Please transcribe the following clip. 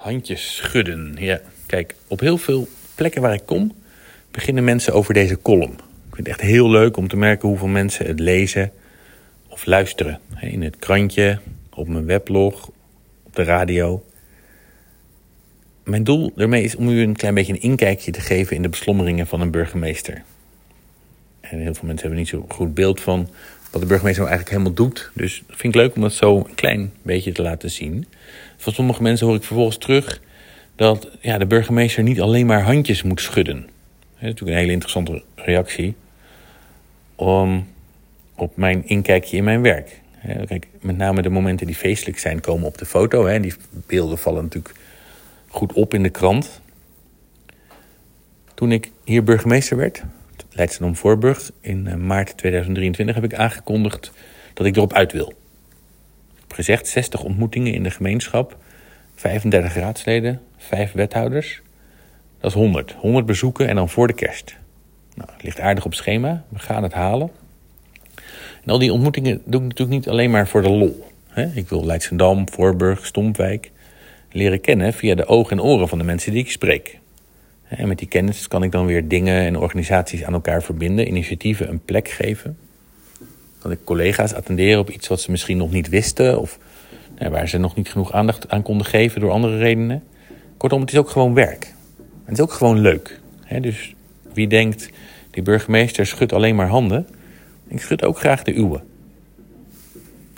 Handjes schudden. Ja, kijk, op heel veel plekken waar ik kom, beginnen mensen over deze column. Ik vind het echt heel leuk om te merken hoeveel mensen het lezen of luisteren. In het krantje, op mijn weblog, op de radio. Mijn doel daarmee is om u een klein beetje een inkijkje te geven in de beslommeringen van een burgemeester. En heel veel mensen hebben niet zo'n goed beeld van wat de burgemeester nou eigenlijk helemaal doet. Dus vind ik leuk om dat zo een klein beetje te laten zien. Van sommige mensen hoor ik vervolgens terug dat ja, de burgemeester niet alleen maar handjes moet schudden. Dat is natuurlijk een hele interessante reactie om, op mijn inkijkje in mijn werk. Kijk, met name de momenten die feestelijk zijn komen op de foto. Hè. Die beelden vallen natuurlijk goed op in de krant. Toen ik hier burgemeester werd, Leidschendam Voorburg, in eh, maart 2023 heb ik aangekondigd dat ik erop uit wil. Ik heb gezegd 60 ontmoetingen in de gemeenschap, 35 raadsleden, 5 wethouders. Dat is 100. 100 bezoeken en dan voor de kerst. Nou, het ligt aardig op schema. We gaan het halen. En al die ontmoetingen doe ik natuurlijk niet alleen maar voor de lol. Ik wil Leidschendam, Voorburg, Stompwijk leren kennen via de ogen en oren van de mensen die ik spreek. En met die kennis kan ik dan weer dingen en organisaties aan elkaar verbinden, initiatieven een plek geven. Dat ik collega's attenderen op iets wat ze misschien nog niet wisten of waar ze nog niet genoeg aandacht aan konden geven door andere redenen. Kortom, het is ook gewoon werk. En het is ook gewoon leuk. Dus wie denkt, die burgemeester schudt alleen maar handen, ik schud ook graag de uwe.